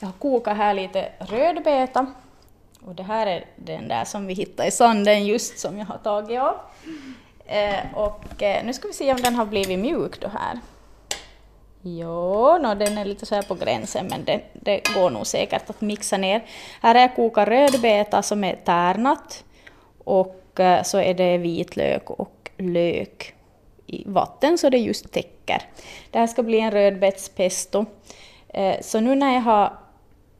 Jag har kokat här lite rödbeta. Och det här är den där som vi hittade i sanden just som jag har tagit av. Eh, och eh, nu ska vi se om den har blivit mjuk då här. Jo, no, den är lite så här på gränsen men det, det går nog säkert att mixa ner. Här är kokat rödbeta som är tärnat och eh, så är det vitlök och lök i vatten så det just täcker. Det här ska bli en rödbetspesto. Eh, så nu när jag har,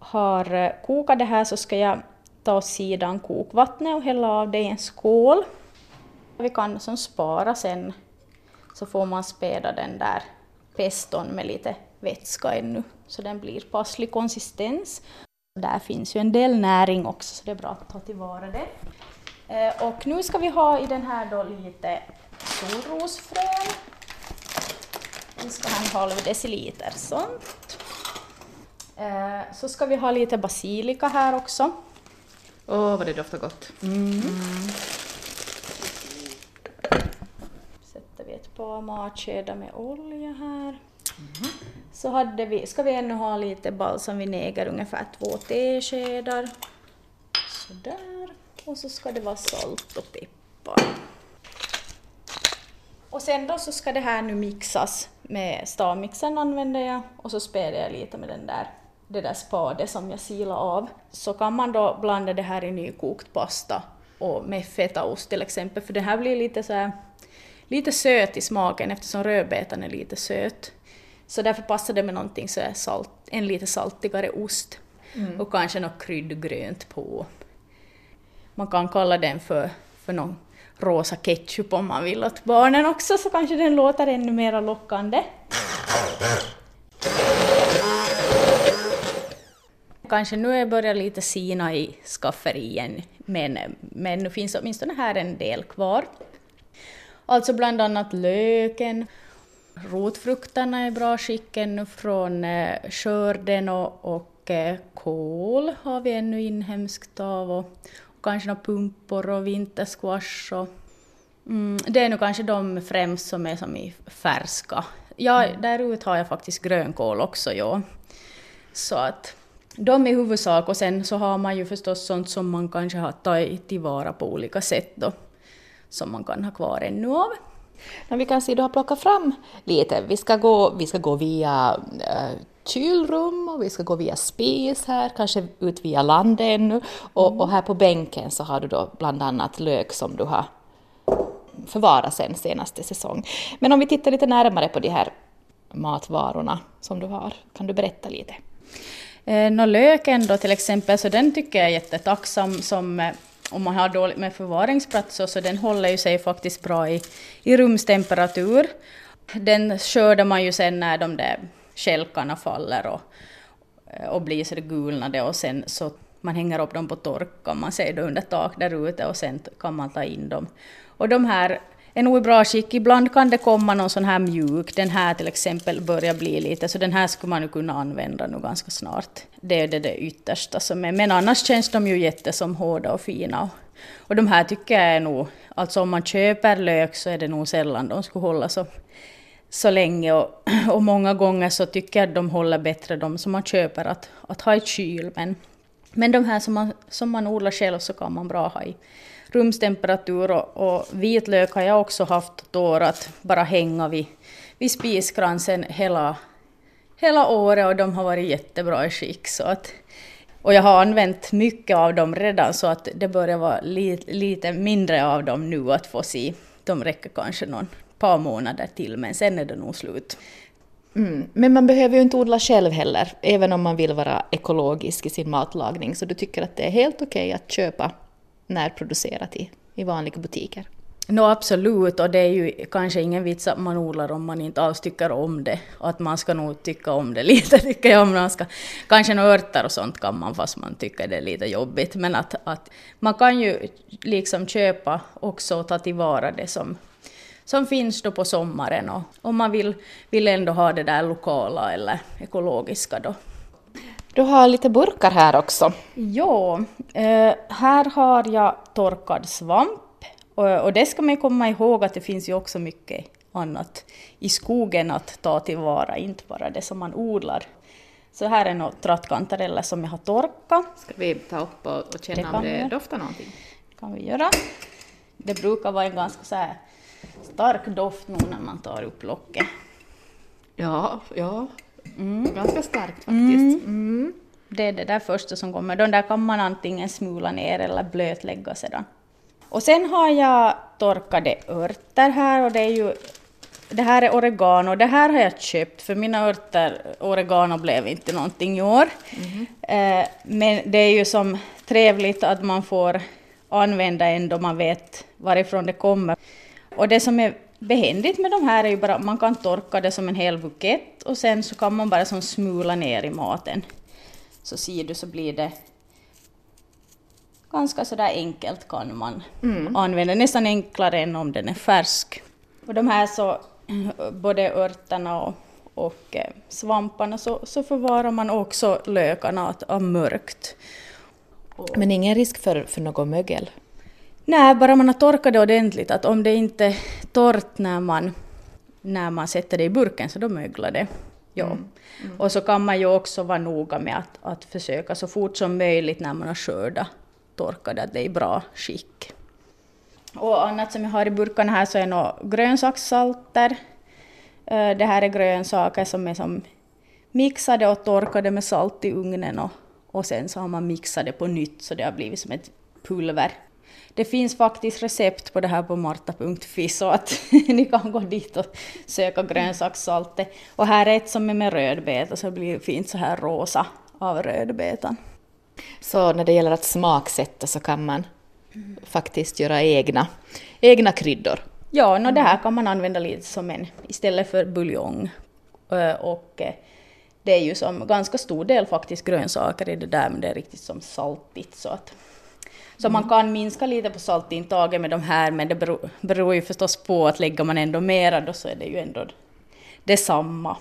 har eh, kokat det här så ska jag ta åt sidan kokvattnet och hälla av det i en skål. Vi kan som spara sen så får man späda den där peston med lite vätska ännu så den blir passlig konsistens. Där finns ju en del näring också så det är bra att ta tillvara det. Eh, och nu ska vi ha i den här då lite solrosfrön. Vi ska ha en halv deciliter sånt. Eh, så ska vi ha lite basilika här också. Åh, oh, vad det doftar gott. Mm. Mm. Sätter vi ett par matskedar med olja här. Mm. Så hade vi, ska vi ännu ha lite balsamvinäger, ungefär två teskedar. Sådär. Och så ska det vara salt och peppar. Och sen då så ska det här nu mixas med stavmixen använder jag och så späder jag lite med den där, det där spadet som jag silar av. Så kan man då blanda det här i nykokt pasta och med fetaost till exempel, för det här blir lite så här, lite söt i smaken eftersom rödbetan är lite söt. Så därför passar det med någonting så salt, en lite saltigare ost mm. och kanske något kryddgrönt på. Man kan kalla den för, för någon rosa ketchup om man vill åt barnen också så kanske den låter ännu mer lockande. Kanske nu börjar lite sina i skafferien men, men nu finns åtminstone här en del kvar. Alltså bland annat löken, rotfrukterna är i bra skick ännu från eh, skörden och, och eh, kål har vi ännu inhemskt av och, kanske några pumpor och vintersquash. Och, mm, det är nog kanske de främst som är som i färska. Ja, mm. där har jag faktiskt grönkål också, ja. Så att de i huvudsak och sen så har man ju förstås sånt som man kanske har tagit tillvara på olika sätt då, som man kan ha kvar ännu av. Men vi kan se, du har plockat fram lite. Vi ska gå, vi ska gå via äh, kylrum och vi ska gå via spis här, kanske ut via landet ännu. Och, mm. och, här på bänken så har du då bland annat lök som du har förvarat sen senaste säsong. Men om vi tittar lite närmare på de här matvarorna som du har, kan du berätta lite? Eh, någon löken då till exempel, så den tycker jag är jättetacksam som eh, om man har dåligt med förvaringsplats så den håller ju sig faktiskt bra i, i rumstemperatur. Den skördar man ju sen när de där skälkarna faller och, eh, och blir så gulnade och sen så man hänger upp dem på tork kan man säga under tak där ute och sen kan man ta in dem. Och de här är nog i bra skick. Ibland kan det komma någon sån här mjuk, den här till exempel börjar bli lite, så den här skulle man ju kunna använda nu ganska snart. Det är det, det yttersta som är, men annars känns de ju jättesom hårda och fina. Och, och de här tycker jag är nog, alltså om man köper lök så är det nog sällan de skulle hålla så så länge och, och många gånger så tycker jag att de håller bättre de som man köper att, att ha i kyl. Men, men de här som man, som man odlar själv så kan man bra ha i rumstemperatur och, och vitlök har jag också haft ett år att bara hänga vid, vid spiskransen hela, hela året och de har varit jättebra i skick. Så att, och jag har använt mycket av dem redan så att det börjar vara li, lite mindre av dem nu att få se. De räcker kanske någon, par månader till, men sen är det nog slut. Mm. Men man behöver ju inte odla själv heller, även om man vill vara ekologisk i sin matlagning, så du tycker att det är helt okej okay att köpa närproducerat i, i vanliga butiker? No, absolut, och det är ju kanske ingen vits att man odlar om man inte alls tycker om det. Och att man ska nog tycka om det lite, tycker jag. Om man ska, kanske några örter och sånt kan man fast man tycker det är lite jobbigt. Men att, att man kan ju liksom köpa också och ta tillvara det som, som finns då på sommaren och om man vill, vill ändå ha det där lokala eller ekologiska då. Du har lite burkar här också. Ja, eh, här har jag torkad svamp och, det ska man komma ihåg att det finns ju också mycket annat i skogen att ta tillvara, inte bara det som man odlar. Så här är några trattkantareller som jag har torkat. Ska vi ta upp och, och känna Det om det doftar någonting? kan vi göra. Det brukar vara en ganska så stark doft nog när man tar upp locket. Ja, ja. Ganska starkt faktiskt. Mm. Det är det där första som kommer. De där kan man antingen smula ner eller blötlägga sedan. Och sen har jag torkade örter här och det är ju det här är oregano. Det här har jag köpt för mina örter, oregano blev inte någonting i år. Eh, men det är ju som trevligt att man får använda en då man vet varifrån det kommer. Och det som är behändigt med de här är ju bara att man kan torka det som en hel bukett och sen så kan man bara som smula ner i maten. Så ser du så blir det ganska sådär enkelt kan man använda, nästan enklare än om den är färsk. Och de här så, både örterna och, och eh, svamparna så, så förvarar man också lökarna att, mörkt. Men ingen risk för, för något mögel? Nej, bara man har torkat det ordentligt, att om det inte är torrt när man, när man sätter det i burken så då möglar det. Ja. Och så kan man ju också vara noga med att, att försöka så fort som möjligt när man har skördat torka det, att det är i bra skick. Och annat som jag har i burkarna här så är nog grönsakssalter. Eh, Det här är grönsaker som är som mixade och torkade med salt i ugnen och, och sen så har man mixat det på nytt så det har blivit som ett pulver. Det finns faktiskt recept på det här på marta.fi så att ni kan gå dit och söka grönsakssaltet. Och här är ett som är med rödbeta så det blir fint så här rosa av rödbetan. Så när det gäller att smaksätta så kan man faktiskt göra egna, egna kryddor. Ja, no, det här kan man använda lite som en, istället för buljong. Och eh, det är ju som ganska stor del faktiskt grönsaker i det där, men det är riktigt som saltigt så att så man kan minska lite på saltintaget med de här, men det beror, beror ju förstås på att lägger man ändå mera då så är det ju ändå detsamma.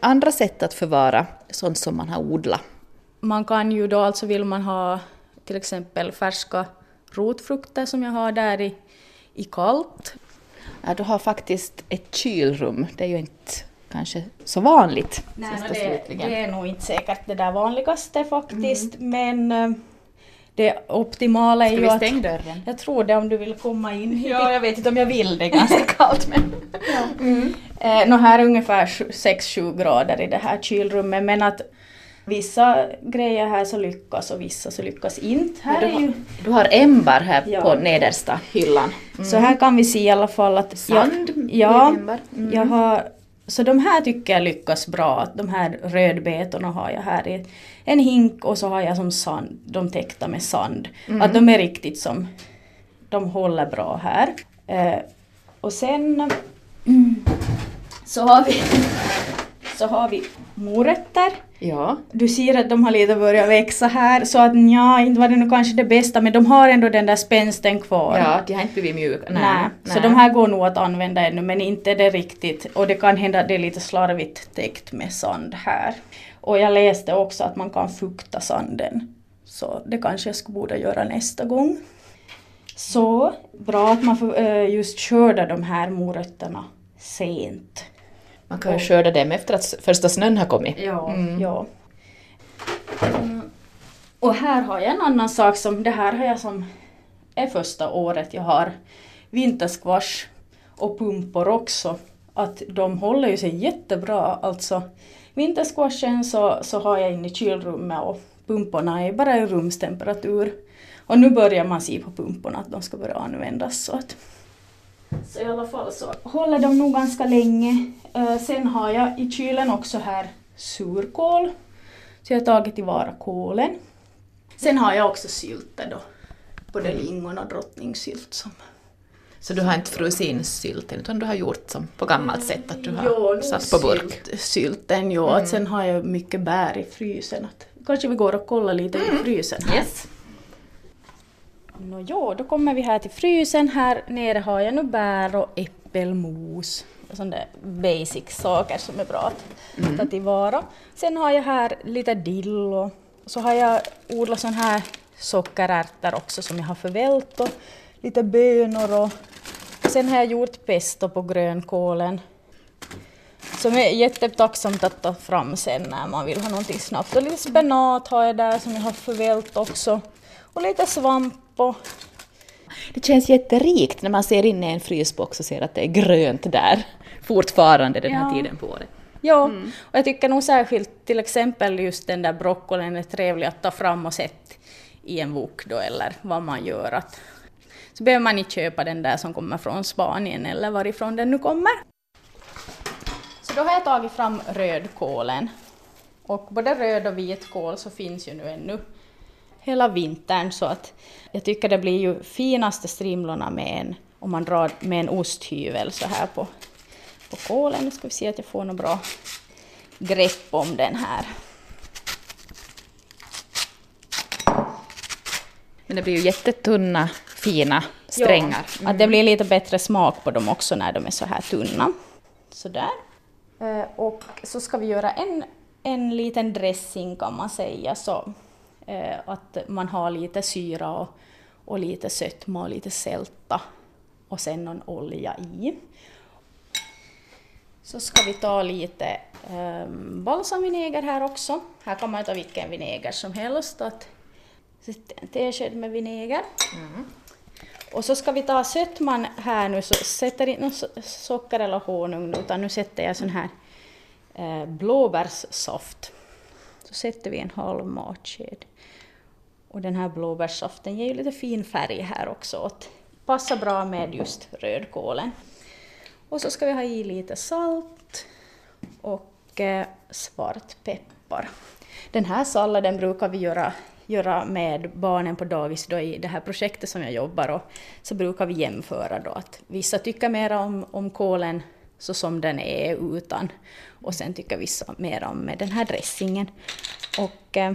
Andra sätt att förvara sånt som man har odlat. Man kan ju då alltså vill man ha till exempel färska rotfrukter som jag har där i, i kallt. Ja, du har faktiskt ett kylrum. Det är ju inte kanske så vanligt. Nej, det, det är nog inte säkert det där vanligaste faktiskt, men eh, det optimala är Ska ju vi att... stänga dörren? Jag tror det om du vill komma in. Ja, jag vet inte om jag vill, det är ganska kallt men... Eh, nå, här är ungefär 6-7 grader i det här kylrummet, men att vissa grejer här så lyckas och vissa så lyckas inte. Här du, har, ju, du har ämbar här Ja. på nedersta hyllan. Så här kan vi se i alla fall att... Sand jag, ja. Mm. jag har... Så de här tycker jag lyckas bra. De här rödbetorna har jag här i en hink och så har jag som sand, de täckta med sand. Att de är riktigt som... De håller bra här. Eh, och sen... Mm, så har vi... Så har vi morötter. Ja. Du ser att de har lite börjat växa här så att ja, inte var det nog kanske det bästa men de har ändå den där spänsten kvar. ja, de har inte blivit mjuka. Nej, så de här går nog att använda ännu men inte det riktigt. Och det kan hända att det är lite slarvigt täckt med sand här. Och jag läste också att man kan fukta sanden. Så det kanske jag skulle borde göra nästa gång. Så bra att man får eh, just skörda de här morötterna sent. Man kan ju skörda dem efter att första snön har kommit. Ja. ja. Mm. Och här har jag en annan sak som, det här har jag som är första året jag har vintersquash och pumpor också. Att de håller ju sig jättebra. Alltså vintersquashen så, så har jag inne i kylrummet och pumporna är bara i rumstemperatur. Och nu börjar man se på pumporna att de ska börja användas så att så i alla fall så håller de nog ganska länge. Eh, sen har jag i kylen också här surkål. Så jag har tagit tillvara kålen. Sen har jag också sylter då. Både lingon och drottningsylt som... Så du har inte frusit in sylten utan du har gjort som på gammalt sätt att du har Jo, satt på burk. Sylt, sylten, jo. Att sen har jag mycket bär i frysen. Att kanske vi går och kollar lite i frysen här. Yes. Nå jo, då kommer vi här till frysen. Här nere har jag nu bär och äppelmos. Sådana basic saker som är bra att ta tillvara. Sen har jag här lite dill och så har jag odlat sån här sockerärtor också som jag har förvält och lite bönor och sen har jag gjort pesto på grönkålen. Som är jättetacksamt att ta fram sen när man vill ha någonting snabbt. Och lite spenat har jag där som jag har förvält också. Och lite svamp och Det känns jätterikt när man ser in i en frysbox och ser att det är grönt där fortfarande den här Ja. tiden på året. Ja, och jag tycker nog särskilt till exempel just den där broccolin är trevlig att ta fram och sätta i en wok då eller vad man gör. Att, så behöver man inte köpa den där som kommer från Spanien eller varifrån den nu kommer. Så då har jag tagit fram rödkålen. Och både röd och vitkål så finns ju nu ännu hela vintern så att jag tycker det blir ju finaste strimlorna med en, om man drar med en osthyvel så här på, på kålen. Nu ska vi se att jag får något bra grepp om den här. Men det blir ju jättetunna, fina strängar. Ja, att det blir lite bättre smak på dem också när de är så här tunna. Sådär. Eh, Och så ska vi göra en, en liten dressing kan man säga. Så, eh, att man har lite syra och, och lite sötma och lite sälta. Och sen någon olja i. Så ska vi ta lite um, balsamvinäger här också. Här kan man ta vilken vinäger som helst. Att, en tesked med vinäger. Och så ska vi ta sötman här nu, så sätter inte socker eller honung nu, utan nu sätter jag sån här eh, blåbärssaft. Så sätter vi en halv matsked. Och den här blåbärssaften ger ju lite fin färg här också. Och passar bra med just rödkålen. Och så ska vi ha i lite salt och eh, svartpeppar. Den här salladen brukar vi göra, göra med barnen på dagis då i det här projektet som jag jobbar och så brukar vi jämföra då att vissa tycker mer om, om kålen så som den är utan och sen tycker vissa mer om med den här dressingen. Och eh,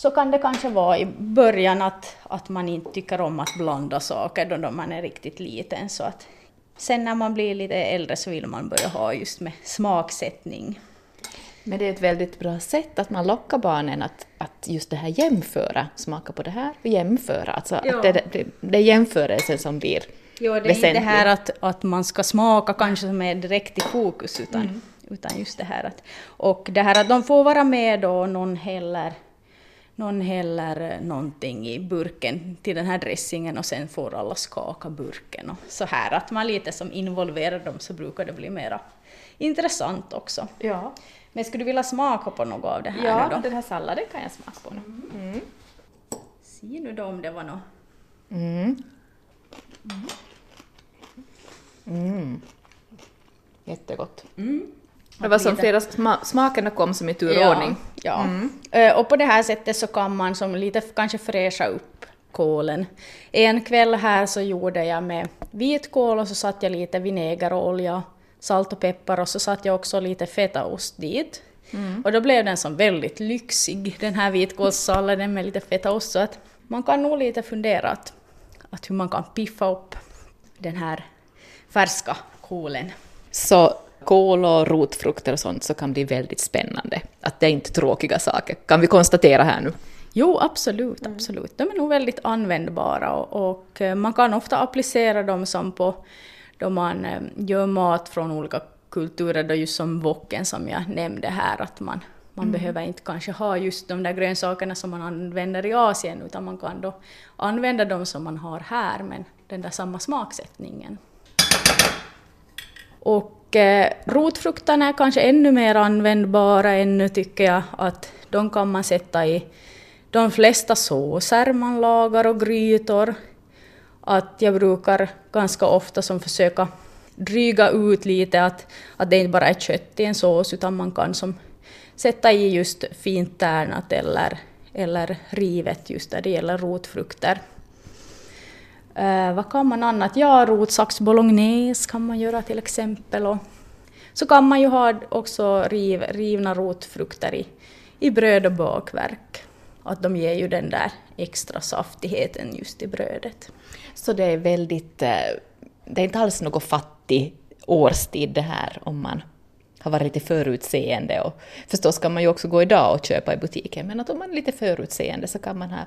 så kan det kanske vara i början att, att man inte tycker om att blanda saker då, då man är riktigt liten. Så att sen när man blir lite äldre så vill man börja ha just med smaksättning. Men det är ett väldigt bra sätt att man lockar barnen att, att just det här jämföra, smaka på det här och jämföra. Alltså Ja. att det, det, det är jämförelsen som blir Jo, det är inte det väsentlig. här att, att man ska smaka kanske som är direkt i fokus utan, utan just det här att... Och det här att de får vara med och någon häller, någon häller någonting i burken till den här dressingen och sen får alla skaka burken och så här att man lite som involverar dem så brukar det bli mera intressant också. Ja, Men skulle du vilja smaka på något av det här ja nu då? den här salladen kan jag smaka på nu. Se nu då om det var något... Mm. Mm. Jättegott. Det var som flera sma- smakerna kom som i turordning. Ja. Eh, Och på det här sättet så kan man som lite kanske fräscha upp kålen. En kväll här så gjorde jag med vitkål och så satte jag lite vinäger och olja, salt och peppar och så satte jag också lite fetaost dit. Och då blev den som väldigt lyxig, den här vitkålssalladen med lite fetaost. Så att man kan nog lite fundera att, att hur man kan piffa upp den här färska kålen. Så kål och rotfrukter och sånt så kan bli väldigt spännande. Att det är inte tråkiga saker, kan vi konstatera här nu. Jo, absolut, absolut. De är nog väldigt användbara och, och eh, man kan ofta applicera dem som på då man eh, gör mat från olika kulturer, då just som woken som jag nämnde här, att man, man behöver inte kanske ha just de där grönsakerna som man använder i Asien, utan man kan då använda dem som man har här, men den där samma smaksättningen. Och rotfrukterna är kanske ännu mer användbara ännu tycker jag, att de kan man sätta i de flesta såser man lagar och grytor. Att jag brukar ganska ofta som försöka dryga ut lite att, att det inte bara är kött i en sås utan man kan som sätta i just fint tärnat eller, eller rivet just när det gäller rotfrukter. Eh, vad kan man annat? Ja, rotsax bolognese kan man göra till exempel. Och så kan man ju ha också riv, rivna rotfrukter i, i bröd och bakverk. Att de ger ju den där extra saftigheten just i brödet. Så det är väldigt, eh, det är inte alls något fattig årstid det här om man har varit lite förutseende och förstås kan man ju också gå idag och köpa i butiken men att om man är lite förutseende så kan man ha,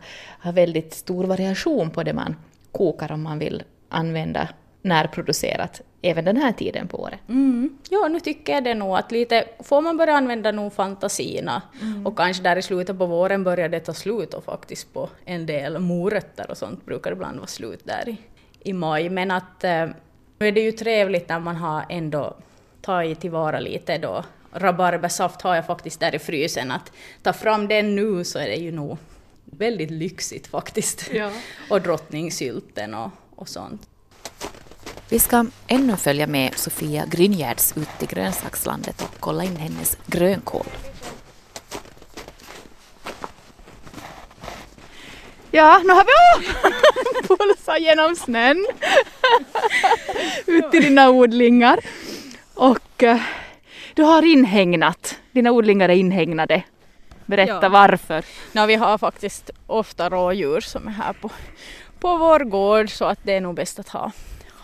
ha väldigt stor variation på det man kokar om man vill använda närproducerat även den här tiden på året. Mm. Ja, nu tycker jag det nog att lite får man börja använda nog fantasierna mm. och kanske där i slutet på våren börjar det ta slut och faktiskt på en del morötter och sånt brukar ibland vara slut där i, i maj. Men att eh, nu är det ju trevligt när man har ändå tagit tillvara lite då. Rabarbersaft har jag faktiskt där i frysen. Att ta fram den nu så är det ju nog väldigt lyxigt faktiskt. Ja. och drottningsylten och, och sånt. Vi ska ännu följa med Sofia Grynjärds ut till grönsakslandet och kolla in hennes grönkål. Ja, nu har vi pulsat genom snön ut till dina odlingar. Och uh, du har inhägnat, dina odlingar är inhägnade. Berätta ja. varför. No, vi har faktiskt ofta rådjur som är här på, på vår gård så att det är nog bäst att ha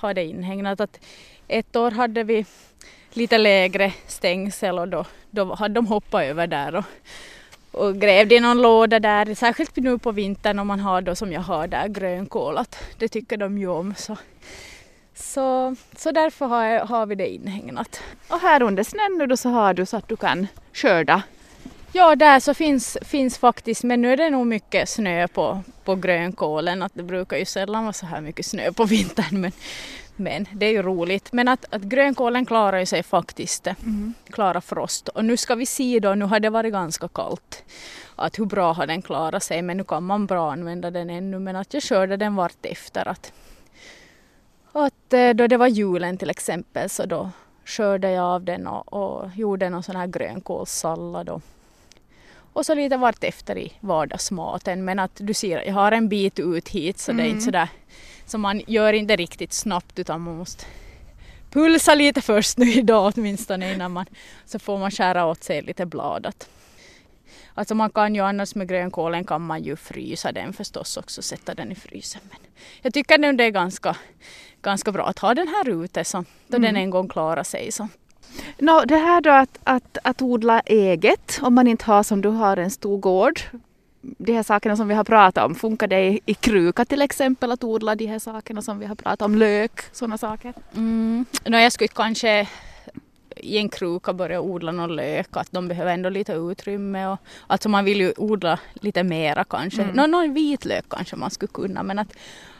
ha det inhägnat. Att ett år hade vi lite lägre stängsel och då, då hade de hoppat över där och, och grävde i någon låda där, särskilt nu på vintern om man har då som jag har där grönkål, att det tycker de ju om. Så, så, så därför har, har vi det inhägnat. Och här under snön nu då så har du så att du kan skörda Ja, där så finns, finns faktiskt, men nu är det nog mycket snö på, på grönkålen. Att det brukar ju sällan vara så här mycket snö på vintern. Men, men det är ju roligt. Men att, att grönkålen klarar ju sig faktiskt, mm. klarar frost. Och nu ska vi se då, nu har det varit ganska kallt, att hur bra har den klarat sig. Men nu kan man bra använda den ännu. Men att jag körde den vart efter. Att, att eh, då det var julen till exempel så då körde jag av den och, och gjorde någon sån här grönkålssallad. Och, och så lite vartefter i vardagsmaten. Men att du ser, jag har en bit ut hit så mm. det är inte mm. sådär så man gör inte riktigt snabbt utan man måste pulsa lite först nu idag åtminstone innan man så får man skära åt sig lite bladet. Alltså man kan ju annars med grönkålen kan man ju frysa den förstås också, sätta den i frysen. Men jag tycker nu det är ganska, ganska bra att ha den här ute så då mm. den en gång klarar sig. Så No, det här då att, att, att odla eget, om man inte har som du har en stor gård, de här sakerna som vi har pratat om, funkar det i, i kruka till exempel att odla de här sakerna som vi har pratat om, lök, sådana saker? Mm. No, jag skulle kanske i en kruka börja odla någon lök, att de behöver ändå lite utrymme. Och, alltså man vill ju odla lite mera kanske. Mm. Nå, någon vitlök kanske man skulle kunna men att,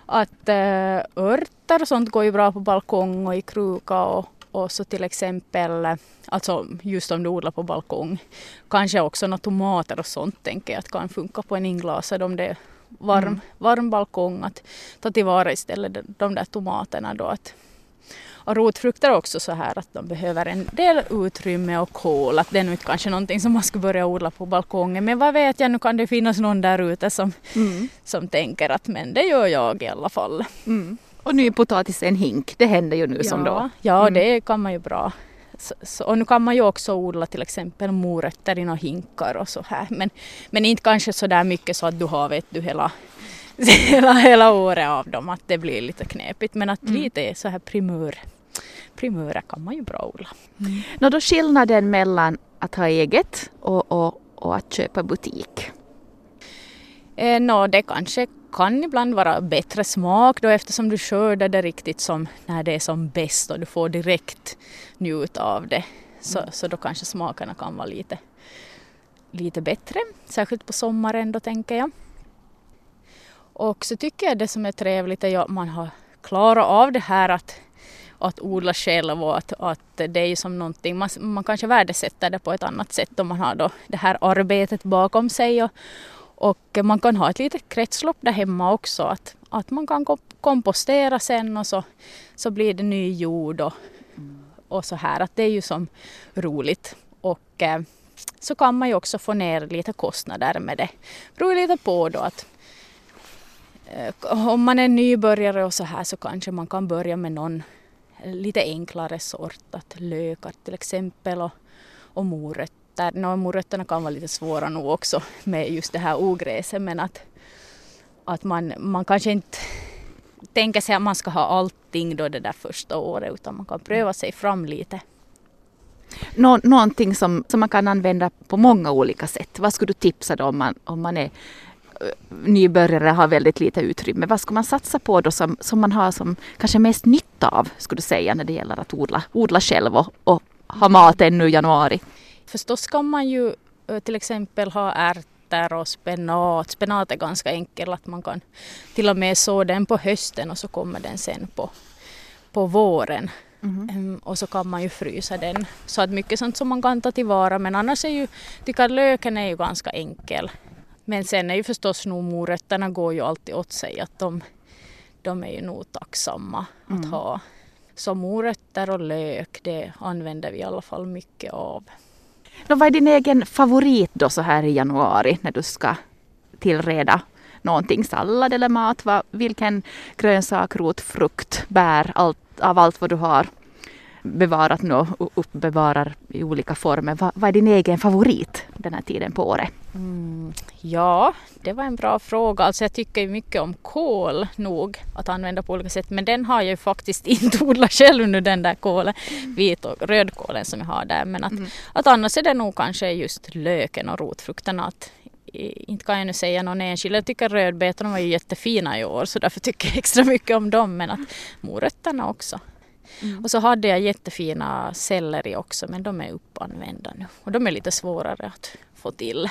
att äh, örter och sånt går ju bra på balkong och i kruka och, och så till exempel, alltså just om du odlar på balkong, kanske också några tomater och sånt tänker jag att kan funka på en inglasad om det är varm, mm. varm balkong. Att ta tillvara istället de där tomaterna då. Att, och rotfrukter också så här att de behöver en del utrymme och kol. Att det är nu inte kanske någonting som man skulle börja odla på balkongen. Men vad vet jag, nu kan det finnas någon där ute som, mm. som tänker att men det gör jag i alla fall. Mm. Och nypotatis i en hink, det händer ju nu ja, som då. Ja, mm. det kan man ju bra. Så, så, och nu kan man ju också odla till exempel morötter i några hinkar och så här. Men, men inte kanske så där mycket så att du har vet du hela, hela, hela året av dem. Att det blir lite knepigt. Men att mm. lite så här primör, primörer kan man ju bra odla. Mm. Nå då skillnaden mellan att ha eget och, och, och att köpa butik? Eh, no, det kanske kan ibland vara bättre smak då eftersom du skördar det riktigt som när det är som bäst och du får direkt njuta av det. Så, mm. så då kanske smakerna kan vara lite, lite bättre, särskilt på sommaren då tänker jag. Och så tycker jag det som är trevligt är att man har klarat av det här att, att odla själv och att, att det är ju som någonting, man, man kanske värdesätter det på ett annat sätt om man har då det här arbetet bakom sig och, och man kan ha ett litet kretslopp där hemma också, att, att man kan kompostera sen och så, så blir det ny jord och, och så här. Att det är ju som roligt. Och eh, så kan man ju också få ner lite kostnader med det. Det beror lite på då att eh, om man är nybörjare och så här så kanske man kan börja med någon lite enklare sort, att lökar till exempel och, och morötter morötter, no, morötterna kan vara lite svåra nog också med just det här ogräset men att, att man, man kanske inte tänker sig att man ska ha allting då det där första året utan man kan pröva sig fram lite. Nå, någonting som, som man kan använda på många olika sätt. Vad skulle du tipsa då om man, om man är eh, nybörjare har väldigt lite utrymme. Vad ska man satsa på då som, som man har som kanske mest nytta av, skulle du säga, när det gäller att odla, odla själv och, och ha mat ännu i januari? Förstås kan man ju till exempel ha ärtor och spenat. Spenat är ganska enkel att man kan till och med så den på hösten och så kommer den sen på, på våren. Mm. Och så kan man ju frysa den. Så att mycket sånt som man kan ta tillvara men annars är ju, tycker att löken är ju ganska enkel. Men sen är ju förstås nog morötterna går ju alltid åt sig att de, de är ju nog tacksamma mm. att ha. Så morötter och lök det använder vi i alla fall mycket av. Nå, vad är din egen favorit då så här i januari när du ska tillreda någonting, sallad eller mat? Vad, vilken grönsak, rot, frukt, bär, allt, av allt vad du har bevarat nu och uppbevarar i olika former. Vad, vad, är din egen favorit den här tiden på året? Mm, ja, det var en bra fråga. Alltså jag tycker mycket om kål nog att använda på olika sätt men den har jag ju faktiskt inte odlat själv nu den där kålen, vit och rödkålen som jag har där. Men att, mm. att annars är det nog kanske just löken och rotfrukterna. Att, inte kan jag nu säga någon enskild. Jag tycker rödbetorna var ju jättefina i år så därför tycker jag extra mycket om dem men att morötterna också. Mm. Och så hade jag jättefina selleri också men de är uppanvända nu och de är lite svårare att få till.